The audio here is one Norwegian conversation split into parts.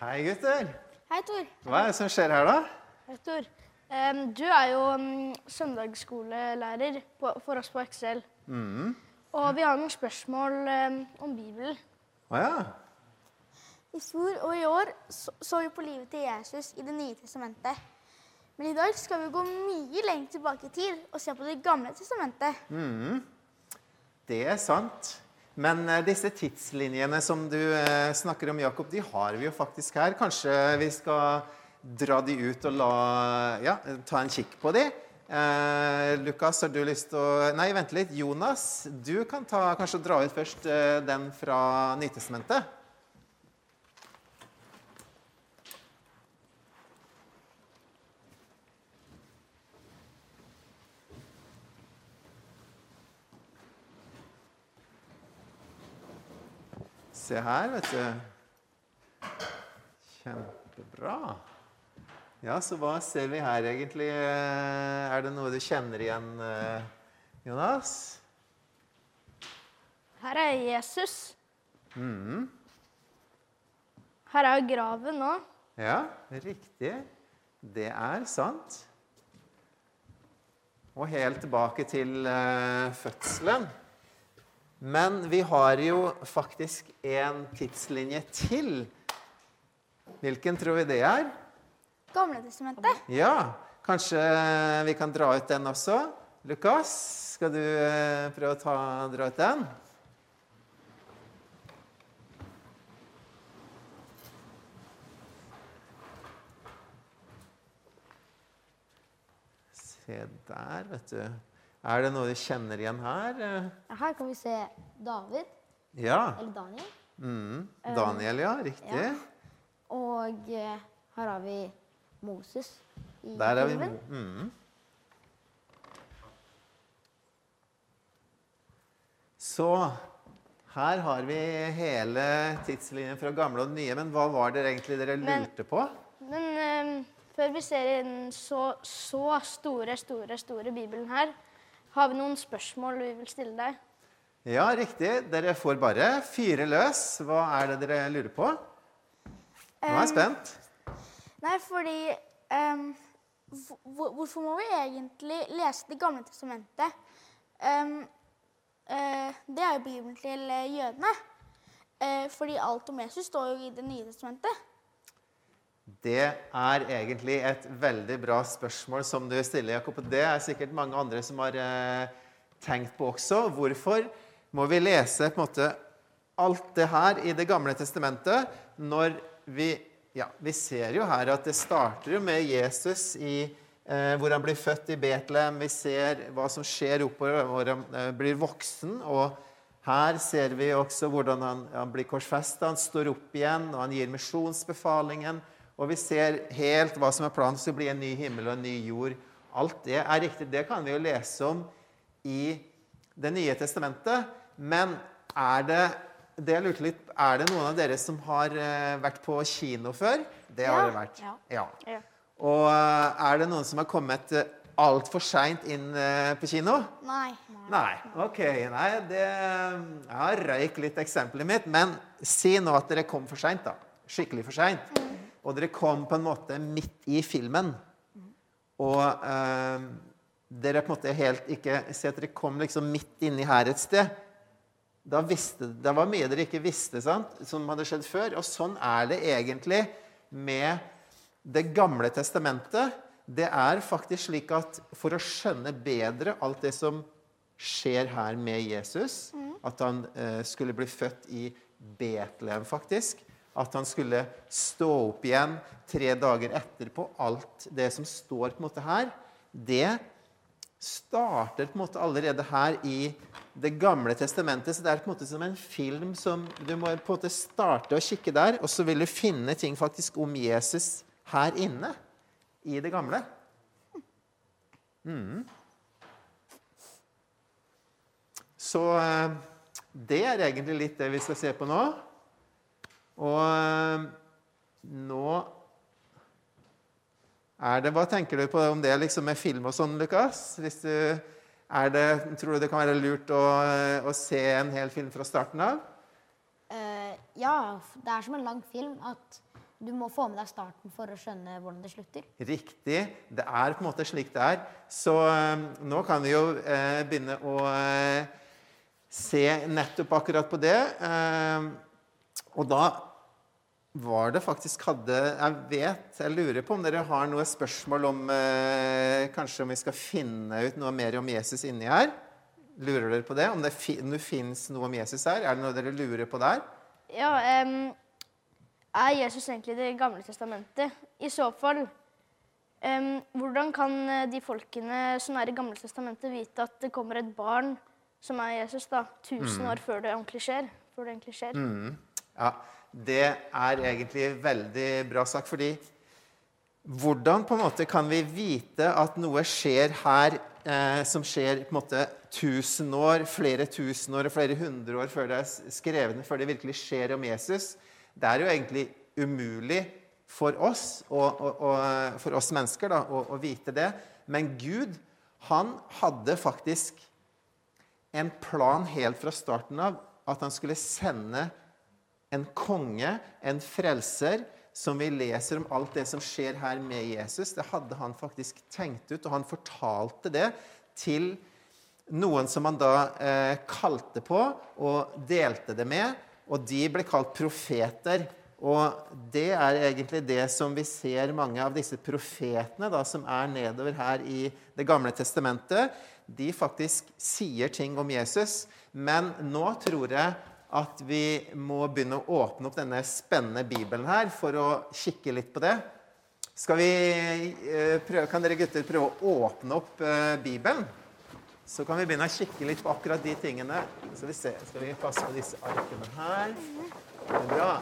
Hei, gutter. Hei, Tor. Hva er det som skjer her, da? Hei, Tor. Um, du er jo um, søndagsskolelærer på, for oss på Excel. Og vi har noen spørsmål um, om Bibelen. Å ja. I fjor og i år så, så vi på livet til Jesus i Det nye testamentet. Men i dag skal vi gå mye lenger tilbake i tid og se på Det gamle testamentet. Det er sant. Men eh, disse tidslinjene som du eh, snakker om, Jakob, de har vi jo faktisk her. Kanskje vi skal dra de ut og la, ja, ta en kikk på de? Eh, Lukas, har du lyst til å Nei, vent litt. Jonas, du kan ta, kanskje dra ut først eh, den fra Nytestamentet. Se her, vet du. Kjempebra. Ja, så hva ser vi her egentlig? Eh, Er det noe du kjenner igjen, eh, Jonas? Her er Jesus. Her er jo graven òg. Ja, riktig. Det er sant. Og helt tilbake til eh, fødselen. Men vi har jo faktisk en tidslinje til. Hvilken tror vi det er? Gamle testamentet. Ja, kanskje vi kan dra ut den også. Lukas, skal du eh, prøve å ta, dra ut den? Se der, vet du. Er det noe du kjenner igjen her? Her kan vi se David, Ja. eller Daniel. Mm. Daniel, ja. Riktig. Ja. Og eh, her har vi Moses i Der er vi filmen. mm. Så her har vi hele tidslinjen fra gamle og nye. Men hva var det egentlig dere lurte på? Men um, før vi ser den så, så store, store, store Bibelen her, har vi noen spørsmål vi vil stille deg. Ja, riktig. Dere får bare fyre løs. Hva er det dere lurer på? Nå er jeg spent. Nei, fordi um, hvor- Hvorfor må vi egentlig lese Det gamle testamentet? Um, uh, det er jo Bibelen til eh, jødene. Uh, fordi alt om Jesus står jo i Det nye testamentet. Det er egentlig et veldig bra spørsmål som du stiller, Jakob. Og det er sikkert mange andre som har eh, tenkt på også. Hvorfor må vi lese på en måte alt det her i Det gamle testamentet når vi Ja, vi ser jo her at det starter med Jesus i eh, hvor han blir født i Betlehem. Vi ser hva som skjer oppover hvor han eh, blir voksen. og her ser vi også hvordan han, han blir korsfesta, han står opp igjen, og han gir misjonsbefalingen. Og vi ser helt hva som er planen, så det blir en ny himmel og en ny jord. Alt det er riktig. Det kan vi jo lese om i Det nye testamentet. Men er det det litt, er det noen av dere som har eh, vært på kino før? Det har Ja. det vært. Ja. Ja. Og eh, er det noen som har kommet uh, altfor seint inn eh, på kino? Nei. Nei. Ok. Nei, det Jeg røyk litt eksempelet mitt, men si nå at dere kom for seint, da. Skikkelig for seint. Og dere kom på en måte midt i filmen. Og eh, dere på en måte helt ikke Si at dere kom liksom midt inni her et sted. Da visste, det var mye dere ikke visste, sant? som hadde skjedd før. Og sånn er det egentlig med Det gamle testamentet. Det er faktisk slik at for å skjønne bedre alt det som skjer her med Jesus, at han eh, skulle bli født i Betlehem, faktisk, at han skulle stå opp igjen tre dager etterpå, alt det som står på en måte her, det starter på en måte allerede her i Det gamle testamentet. Så det er på en måte som en film som du må på en måte starte å kikke der, og så vil du finne ting faktisk om Jesus her inne i det gamle. Mm. Så eh, det er egentlig litt det vi skal se på nå. Og eh, nå er det, Hva tenker du på om det liksom med film og sånn, Lukas? Hvis du, er det, tror du det kan være lurt å, å se en hel film fra starten av? Uh, ja, det er som en lang film at du må få med deg starten for å skjønne hvordan det slutter. Riktig. Det er på en måte slik det er. Så eh, nå kan vi jo eh, begynne å eh, se nettopp akkurat på det. Og da var det faktisk hadde Jeg vet, jeg lurer på om dere har noe spørsmål om eh, Kanskje om vi skal finne ut noe mer om Jesus inni her? Lurer dere på det? Om det, det fins noe om Jesus her? Er det noe dere lurer på der? Ja, um, er Jesus egentlig Det gamle testamentet? I så fall, um, hvordan kan eh, de folkene som er i Gamle testamentet, vite at det kommer et barn som er Jesus, da, tusen år før det ordentlig skjer? Før det egentlig skjer? Ja, det er egentlig veldig bra sagt, fordi hvordan på en måte kan vi vite at noe skjer her eh, som skjer på en måte tusen år, flere tusen år og flere hundre år før det er skrevet, før det virkelig skjer om Jesus? Det er jo egentlig umulig for oss, og, og, og, for oss mennesker da, å, å vite det. Men Gud, han hadde faktisk en plan helt fra starten av at han skulle sende en konge, en frelser, som vi leser om alt det som skjer her med Jesus. Det hadde han faktisk tenkt ut, og han fortalte det til noen som han da eh, kalte på og delte det med. Og de ble kalt profeter. Og det er egentlig det som vi ser mange av disse profetene da, som er nedover her i Det gamle testamentet. De faktisk sier ting om Jesus. Men nå tror jeg at vi må begynne å åpne opp denne spennende bibelen her for å kikke litt på det. Skal vi eh, prøve, kan dere gutter prøve å åpne opp eh, Bibelen? Så kan vi begynne å kikke litt på akkurat de tingene. Så vi se, Skal vi passe på disse arkene her? Det er bra.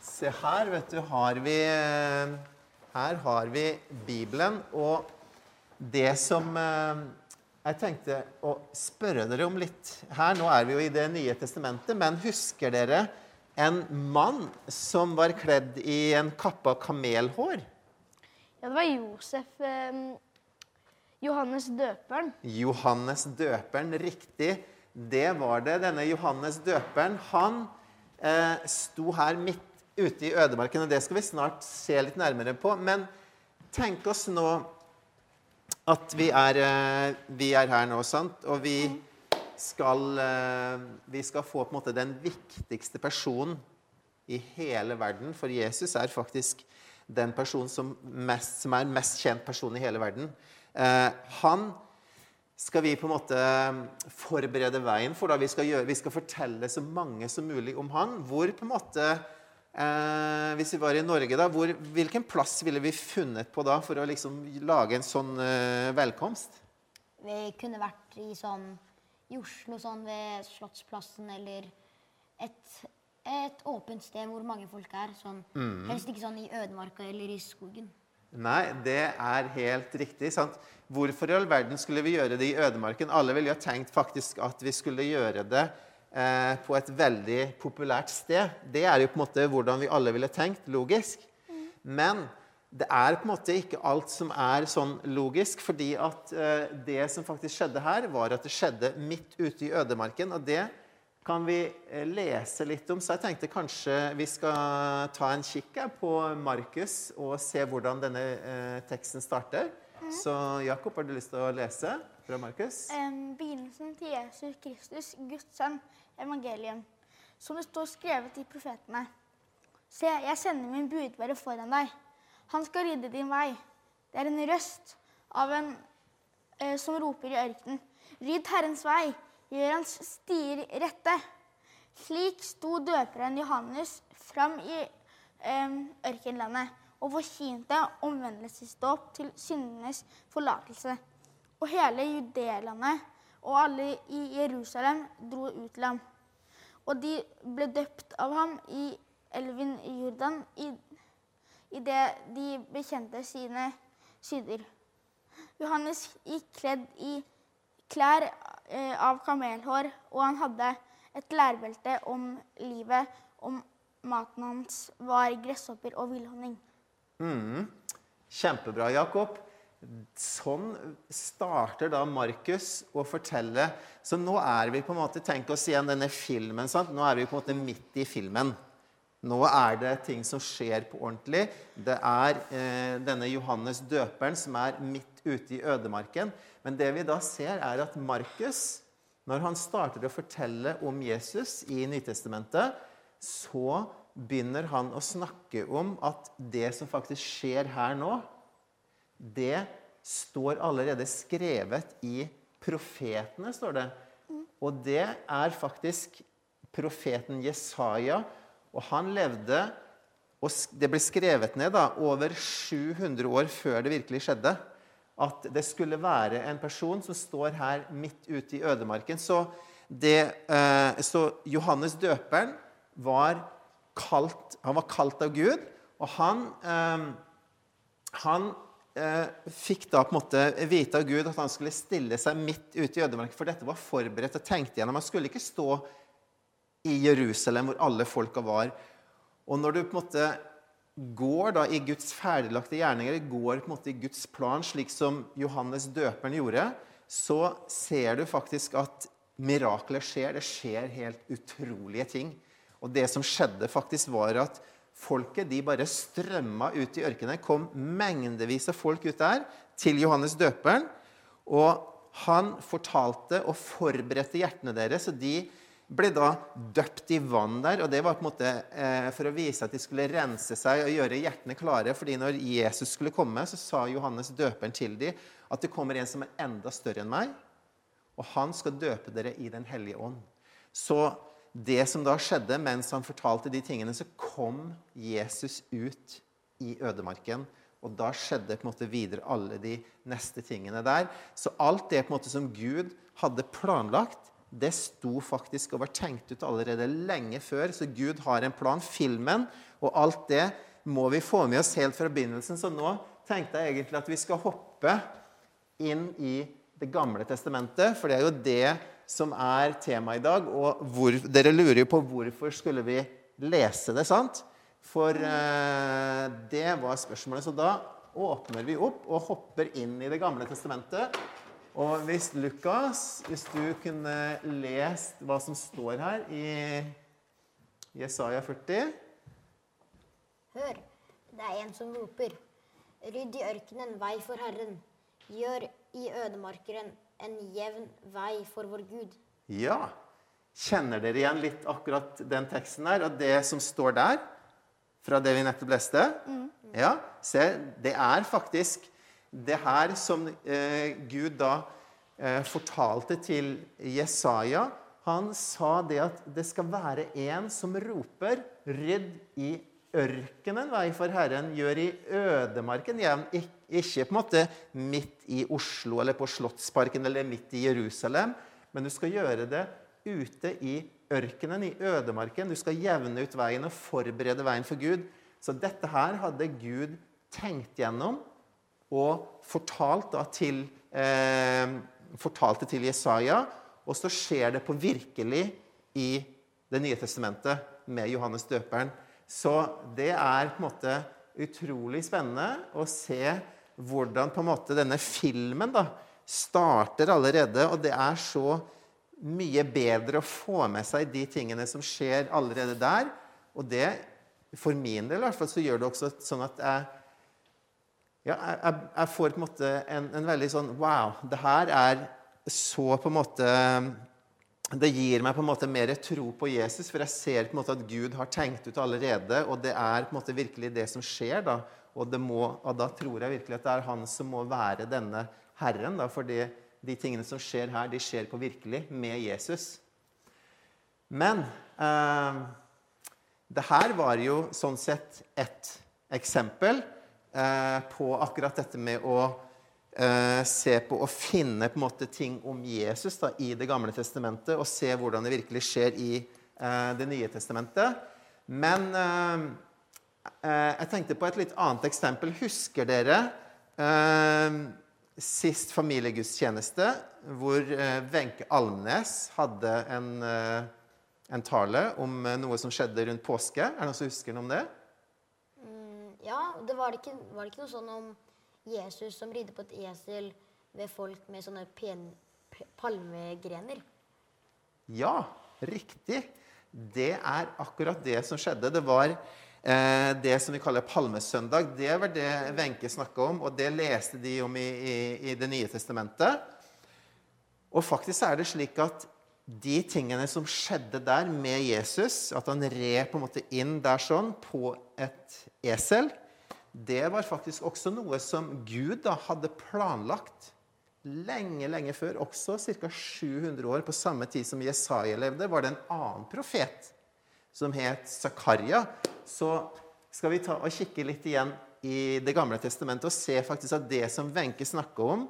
Se her, vet du, har vi eh, Her har vi Bibelen. Og det som eh, jeg tenkte å spørre dere om litt her Nå er vi jo i Det nye testamentet, men husker dere en mann som var kledd i en kappe av kamelhår? Ja, det var Josef eh, Johannes døperen. Johannes døperen, riktig. Det var det. Denne Johannes døperen, han eh, sto her midt ute i ødemarken, og det skal vi snart se litt nærmere på. Men tenk oss nå at vi er, eh, vi er her nå, sant? Og vi skal, eh, vi skal få på en måte den viktigste personen i hele verden. For Jesus er faktisk den personen som, mest, som er mest kjent person i hele verden. Eh, han skal vi på en måte forberede veien for. Da. Vi, skal gjøre, vi skal fortelle så mange som mulig om han. Hvor på en måte eh, Hvis vi var i Norge, da, hvor, hvilken plass ville vi funnet på da for å liksom lage en sånn eh, velkomst? Vi kunne vært i sånn i Oslo, sånn ved Slottsplassen eller et, et åpent sted hvor mange folk er. Sånn, Helst ikke sånn i ødemarka eller i skogen. Nei, det er helt riktig. sant? Hvorfor i all verden skulle vi gjøre det i ødemarken? Alle ville jo tenkt faktisk at vi skulle gjøre det eh, på et veldig populært sted. Det er jo på en måte hvordan vi alle ville tenkt, logisk. Men det er på en måte ikke alt som er sånn logisk, fordi at eh, det som faktisk skjedde her, var at det skjedde midt ute i ødemarken. og det kan vi eh, lese litt om. Så jeg tenkte kanskje vi skal ta en kikk på Markus og se hvordan denne eh, teksten starter. Så Jakob, har du lyst til å lese fra Markus? Begynnelsen til Jesus Kristus, Guds sønn, evangelium. Som det står skrevet i profetene. Se, jeg sender min budbærer foran deg. Han skal rydde din vei. Det er en røst av en eh, som roper i ørkenen. Rydd Herrens vei, gjør hans stier rette. Slik sto døperen Johannes fram i em, ørkenlandet og forkynte omvendelsesdåp til syndenes forlatelse. Og hele judelandet og alle i Jerusalem dro ut til ham. Og de ble døpt av ham i elven Jordan i, i det de bekjente sine synder. Johannes gikk kledd i klær eh, av kamelhår, og han hadde et lærbelte om livet, om maten hans var gresshopper og villhonning. Mm. Kjempebra, Jakob. Sånn starter da Markus å fortelle. Så nå er vi på en måte Tenk oss igjen denne filmen. sant? Nå er vi på en måte midt i filmen. Nå er det ting som skjer på ordentlig. Det er eh, denne Johannes døperen som er midt ute i ødemarken. Men det vi da ser, er at Markus, når han starter å fortelle om Jesus i Nytestamentet, så begynner han å snakke om at det som faktisk skjer her nå, det står allerede skrevet i profetene, står det. Og det er faktisk profeten Jesaja. Og han levde og Det ble skrevet ned da, over 700 år før det virkelig skjedde. At det skulle være en person som står her midt ute i ødemarken. Så, det, eh, så Johannes døperen var kalt, han var kalt av Gud. Og han, eh, han fikk da på en måte vite av Gud at han skulle stille seg midt ute i ødemarken, for dette var forberedt og tenkt igjennom. Han skulle ikke stå i Jerusalem, hvor alle folka var. Og når du på en måte går da i Guds ferdiglagte gjerninger, går på en måte i Guds plan, slik som Johannes døperen gjorde, så ser du faktisk at mirakler skjer. Det skjer helt utrolige ting. Og det som skjedde, faktisk var at Folket de bare strømma ut i ørkenen. kom mengdevis av folk ut der til Johannes døperen. Og han fortalte og forberedte hjertene deres, og de ble da døpt i vann der. og Det var på en måte eh, for å vise at de skulle rense seg og gjøre hjertene klare. fordi når Jesus skulle komme, så sa Johannes døperen til dem at det kommer en som er enda større enn meg, og han skal døpe dere i Den hellige ånd. Så det som da skjedde mens han fortalte de tingene, så kom Jesus ut i ødemarken. Og da skjedde på en måte videre alle de neste tingene der. Så alt det på en måte som Gud hadde planlagt, det sto faktisk og var tenkt ut allerede lenge før. Så Gud har en plan. Filmen og alt det må vi få med oss helt fra begynnelsen. Så nå tenkte jeg egentlig at vi skal hoppe inn i Det gamle testamentet, for det er jo det som er temaet i dag. Og hvor, dere lurer jo på hvorfor skulle vi lese det, sant? For eh, det var spørsmålet. Så da åpner vi opp og hopper inn i Det gamle testamentet. Og hvis Lukas, hvis du kunne lest hva som står her i Jesaja 40 Hør, det er en som roper. Rydd i ørkenen vei for Herren. Gjør i ødemarkeren en jevn vei for vår Gud. Ja. Kjenner dere igjen litt akkurat den teksten der, og det som står der? Fra det vi nettopp leste? Mm. Ja, se, det er faktisk det her som eh, Gud da eh, fortalte til Jesaja. Han sa det at det skal være en som roper 'Rydd i ørkenen vei for Herren, gjør i ødemarken ikke på en måte midt i Oslo eller på Slottsparken eller midt i Jerusalem, men du skal gjøre det ute i ørkenen, i ødemarken. Du skal jevne ut veien og forberede veien for Gud. Så dette her hadde Gud tenkt gjennom og fortalt til, eh, fortalte til Jesaja. Og så skjer det på virkelig i Det nye testamentet med Johannes døperen. Så det er på en måte utrolig spennende å se hvordan på en måte denne filmen da, starter allerede. Og det er så mye bedre å få med seg de tingene som skjer allerede der. Og det, for min del i hvert fall, så gjør det også sånn at jeg, ja, jeg, jeg får på en måte en, en veldig sånn Wow, det her er så på en måte det gir meg på en måte mer tro på Jesus, for jeg ser på en måte at Gud har tenkt ut allerede, og det er på en måte virkelig det som skjer. da, Og, må, og da tror jeg virkelig at det er han som må være denne Herren. da, For de tingene som skjer her, de skjer på virkelig med Jesus. Men eh, det her var jo sånn sett et eksempel eh, på akkurat dette med å eh, se på og finne på en måte ting om Jesus da, i Det gamle testamentet, og se hvordan det virkelig skjer i eh, Det nye testamentet. Men eh, eh jeg tenkte på et litt annet eksempel. Husker dere eh, sist familiegudstjeneste, hvor Wenche Almnes hadde en, en, tale om noe som skjedde rundt påske? Er det noen som husker noe om det? Mm, ja, det var, ikke, var det ikke noe sånn om Jesus som ridde på et esel ved folk med sånne pen, palmegrener. Ja, riktig. Det er akkurat det som skjedde. Det var eh, det som vi kaller palmesøndag. Det var det Wenche snakka om, og det leste de om i, i, i Det nye testamentet. Og faktisk er det slik at de tingene som skjedde der med Jesus, at han red på en måte inn der sånn på et esel, det var faktisk også noe som Gud da hadde planlagt lenge, lenge før. Også ca. 700 år på samme tid som Jesaja levde, var det en annen profet som het Zakaria. Så skal vi ta og kikke litt igjen i Det gamle testamentet og se faktisk at det som Wenche snakker om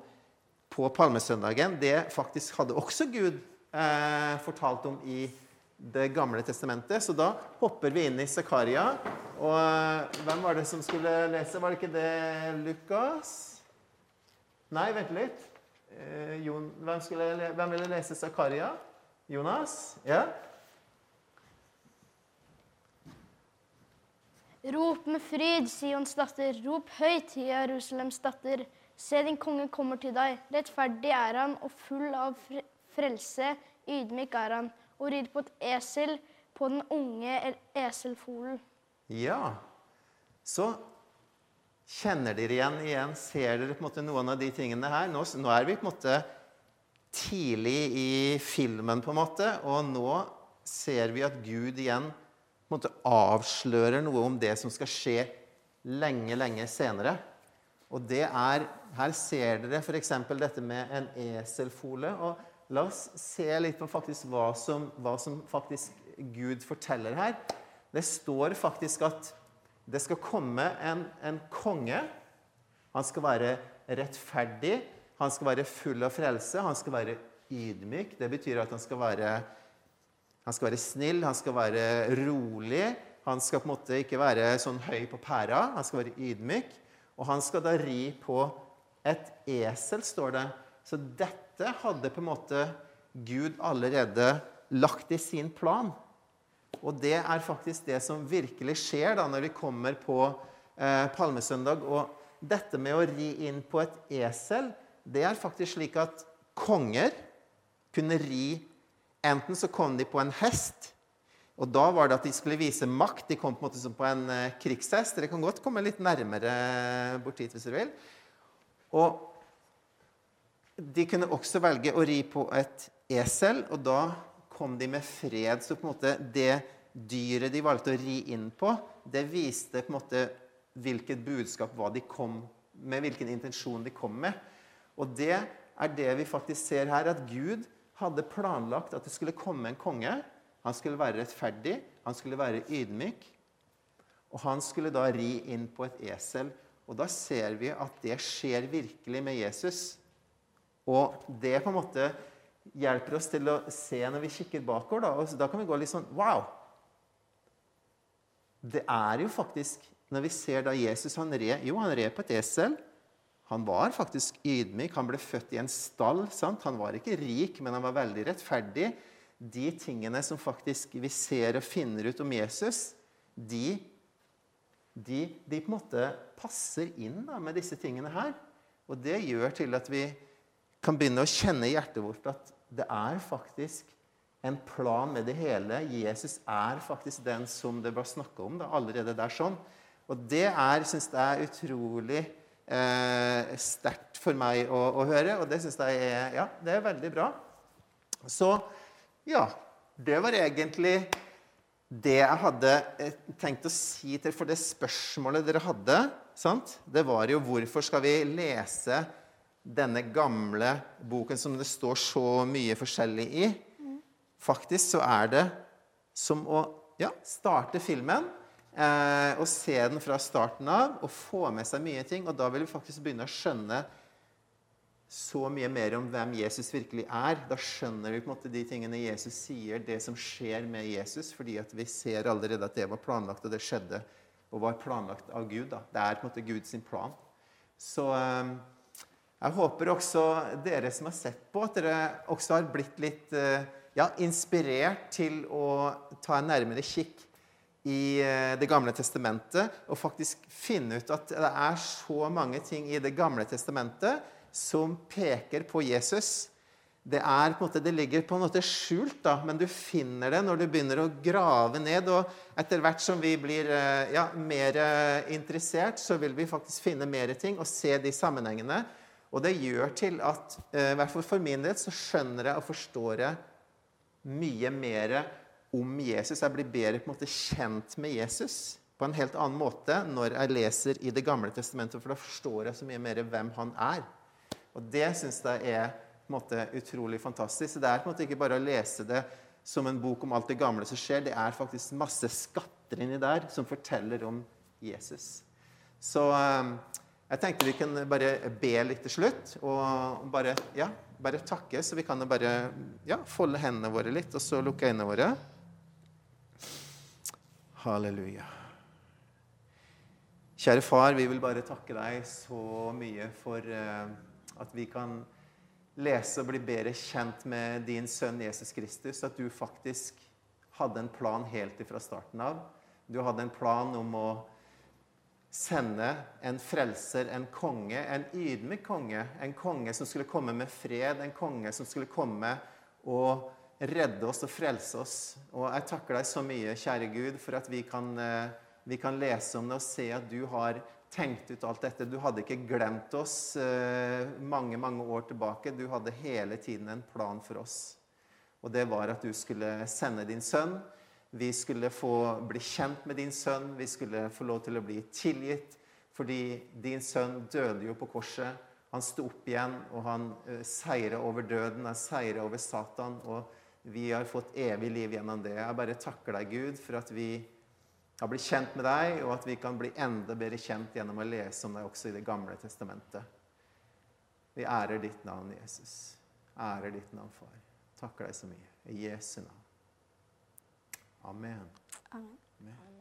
på palmesøndagen, det faktisk hadde også Gud eh, fortalt om i Det gamle testamentet. Så da hopper vi inn i Zakaria. Og eh, hvem var det som skulle lese? Var det ikke det Lukas? Nei, vent litt. Eh, Jon, hvem, skulle, hvem ville lese Zakaria? Jonas? Ja? Rop med fryd, Sions datter. Rop høyt, Jerusalems datter. Se, din konge kommer til deg. Rettferdig er han og full av frelse. Ydmyk er han og rir på et esel, på den unge eselfolen. Ja. Så kjenner dere igjen, igjen Ser dere på en måte noen av de tingene her? Nå, nå er vi på en måte tidlig i filmen, på en måte, og nå ser vi at Gud igjen på en måte avslører noe om det som skal skje lenge, lenge senere. Og det er Her ser dere f.eks. dette med en eselfole. og La oss se litt på hva som, hva som faktisk Gud forteller her. Det står faktisk at det skal komme en, en konge. Han skal være rettferdig, han skal være full av frelse, han skal være ydmyk. Det betyr at han skal være han skal være snill, han skal være rolig. Han skal på en måte ikke være sånn høy på pæra. Han skal være ydmyk. Og han skal da ri på et esel, står det. Så dette hadde på en måte Gud allerede lagt i sin plan. Og det er faktisk det som virkelig skjer da når vi kommer på eh, palmesøndag. Og dette med å ri inn på et esel, det er faktisk slik at konger kunne ri Enten så kom de på en hest, og da var det at de skulle vise makt. De kom på en måte som på en eh, krigshest. Dere kan godt komme litt nærmere bort hit hvis dere vil. Og de kunne også velge å ri på et esel, og da kom de med fred. Så på en måte det dyret de valgte å ri inn på, det viste på en måte hvilket budskap hva de kom med, hvilken intensjon de kom med. Og det er det vi faktisk ser her, at Gud hadde planlagt at det skulle komme en konge. Han skulle være rettferdig, han skulle være ydmyk, og han skulle da ri inn på et esel. Og da ser vi at det skjer virkelig med Jesus. Og det på en måte hjelper oss til å se når vi kikker bakover. Da, og da kan vi gå litt sånn Wow! Det er jo faktisk Når vi ser da Jesus han red Jo, han red på et esel. Han var faktisk ydmyk. Han ble født i en stall. sant? Han var ikke rik, men han var veldig rettferdig. De tingene som faktisk vi ser og finner ut om Jesus, de, de, de på en måte passer inn da, med disse tingene her. Og det gjør til at vi kan begynne å kjenne i hjertet vårt at det er faktisk en plan med det hele. Jesus er faktisk den som det var snakka om da, allerede der sånn. Og det er, syns jeg utrolig eh, sterkt for meg å, å høre, og det syns jeg er, ja, det er veldig bra. Så ja, det var egentlig det jeg hadde eh, tenkt å si til For det spørsmålet dere hadde, sant? det var jo hvorfor skal vi lese denne gamle boken som det står så mye forskjellig i? Faktisk så er det som å ja, starte filmen eh, og se den fra starten av og få med seg mye ting. Og da vil vi faktisk begynne å skjønne så mye mer om hvem Jesus virkelig er. Da skjønner vi på en måte de tingene Jesus sier, det som skjer med Jesus, fordi at vi ser allerede at det var planlagt, og det skjedde og var planlagt av Gud. Da. Det er på en måte Guds plan. Så eh, jeg håper også dere som har sett på, at dere også har blitt litt eh, ja, inspirert til å ta en nærmere kikk i eh, Det gamle testamentet og faktisk finne ut at det er så mange ting i Det gamle testamentet som peker på Jesus. Det, er, måte, det ligger på en måte skjult, da, men du finner det når du begynner å grave ned. Og etter hvert som vi blir eh, ja, mer interessert, så vil vi faktisk finne mer ting og se de sammenhengene. Og det gjør til at, i hvert fall for min del, så skjønner jeg og forstår jeg mye mer om Jesus. Jeg blir bedre på en måte kjent med Jesus på en helt annen måte når jeg leser i Det gamle testamentet, for da forstår jeg så mye mer hvem han er. Og det syns jeg er på en måte utrolig fantastisk. Så det er på en måte ikke bare å lese det som en bok om alt det gamle som skjer. Det er faktisk masse skatter inni der som forteller om Jesus. Så eh, jeg tenkte vi kunne bare be litt til slutt, og bare, ja, bare takke. Så vi kan bare ja, folde hendene våre litt, og så lukke øynene våre. Halleluja. Kjære far, vi vil bare takke deg så mye for uh, at vi kan lese og bli bedre kjent med din sønn Jesus Kristus. At du faktisk hadde en plan helt fra starten av. Du hadde en plan om å sende en frelser, en konge, en ydmyk konge. En konge som skulle komme med fred, en konge som skulle komme og redde oss og frelse oss. Og jeg takker deg så mye, kjære Gud, for at vi kan, eh, vi kan lese om det og se at du har tenkt ut alt dette. Du hadde ikke glemt oss eh, mange, mange år tilbake. Du hadde hele tiden en plan for oss. Og det var at du skulle sende din sønn. Vi skulle få bli kjent med din sønn. Vi skulle få lov til å bli tilgitt. Fordi din sønn døde jo på korset. Han sto opp igjen, og han uh, seira over døden. Han seira over Satan. og vi har fått evig liv gjennom det. Jeg bare takker deg, Gud, for at vi har blitt kjent med deg, og at vi kan bli enda bedre kjent gjennom å lese om deg også i Det gamle testamentet. Vi ærer ditt navn, Jesus. Ærer ditt navn, far. Takker deg så mye. I Jesu navn. Amen. Amen. Amen.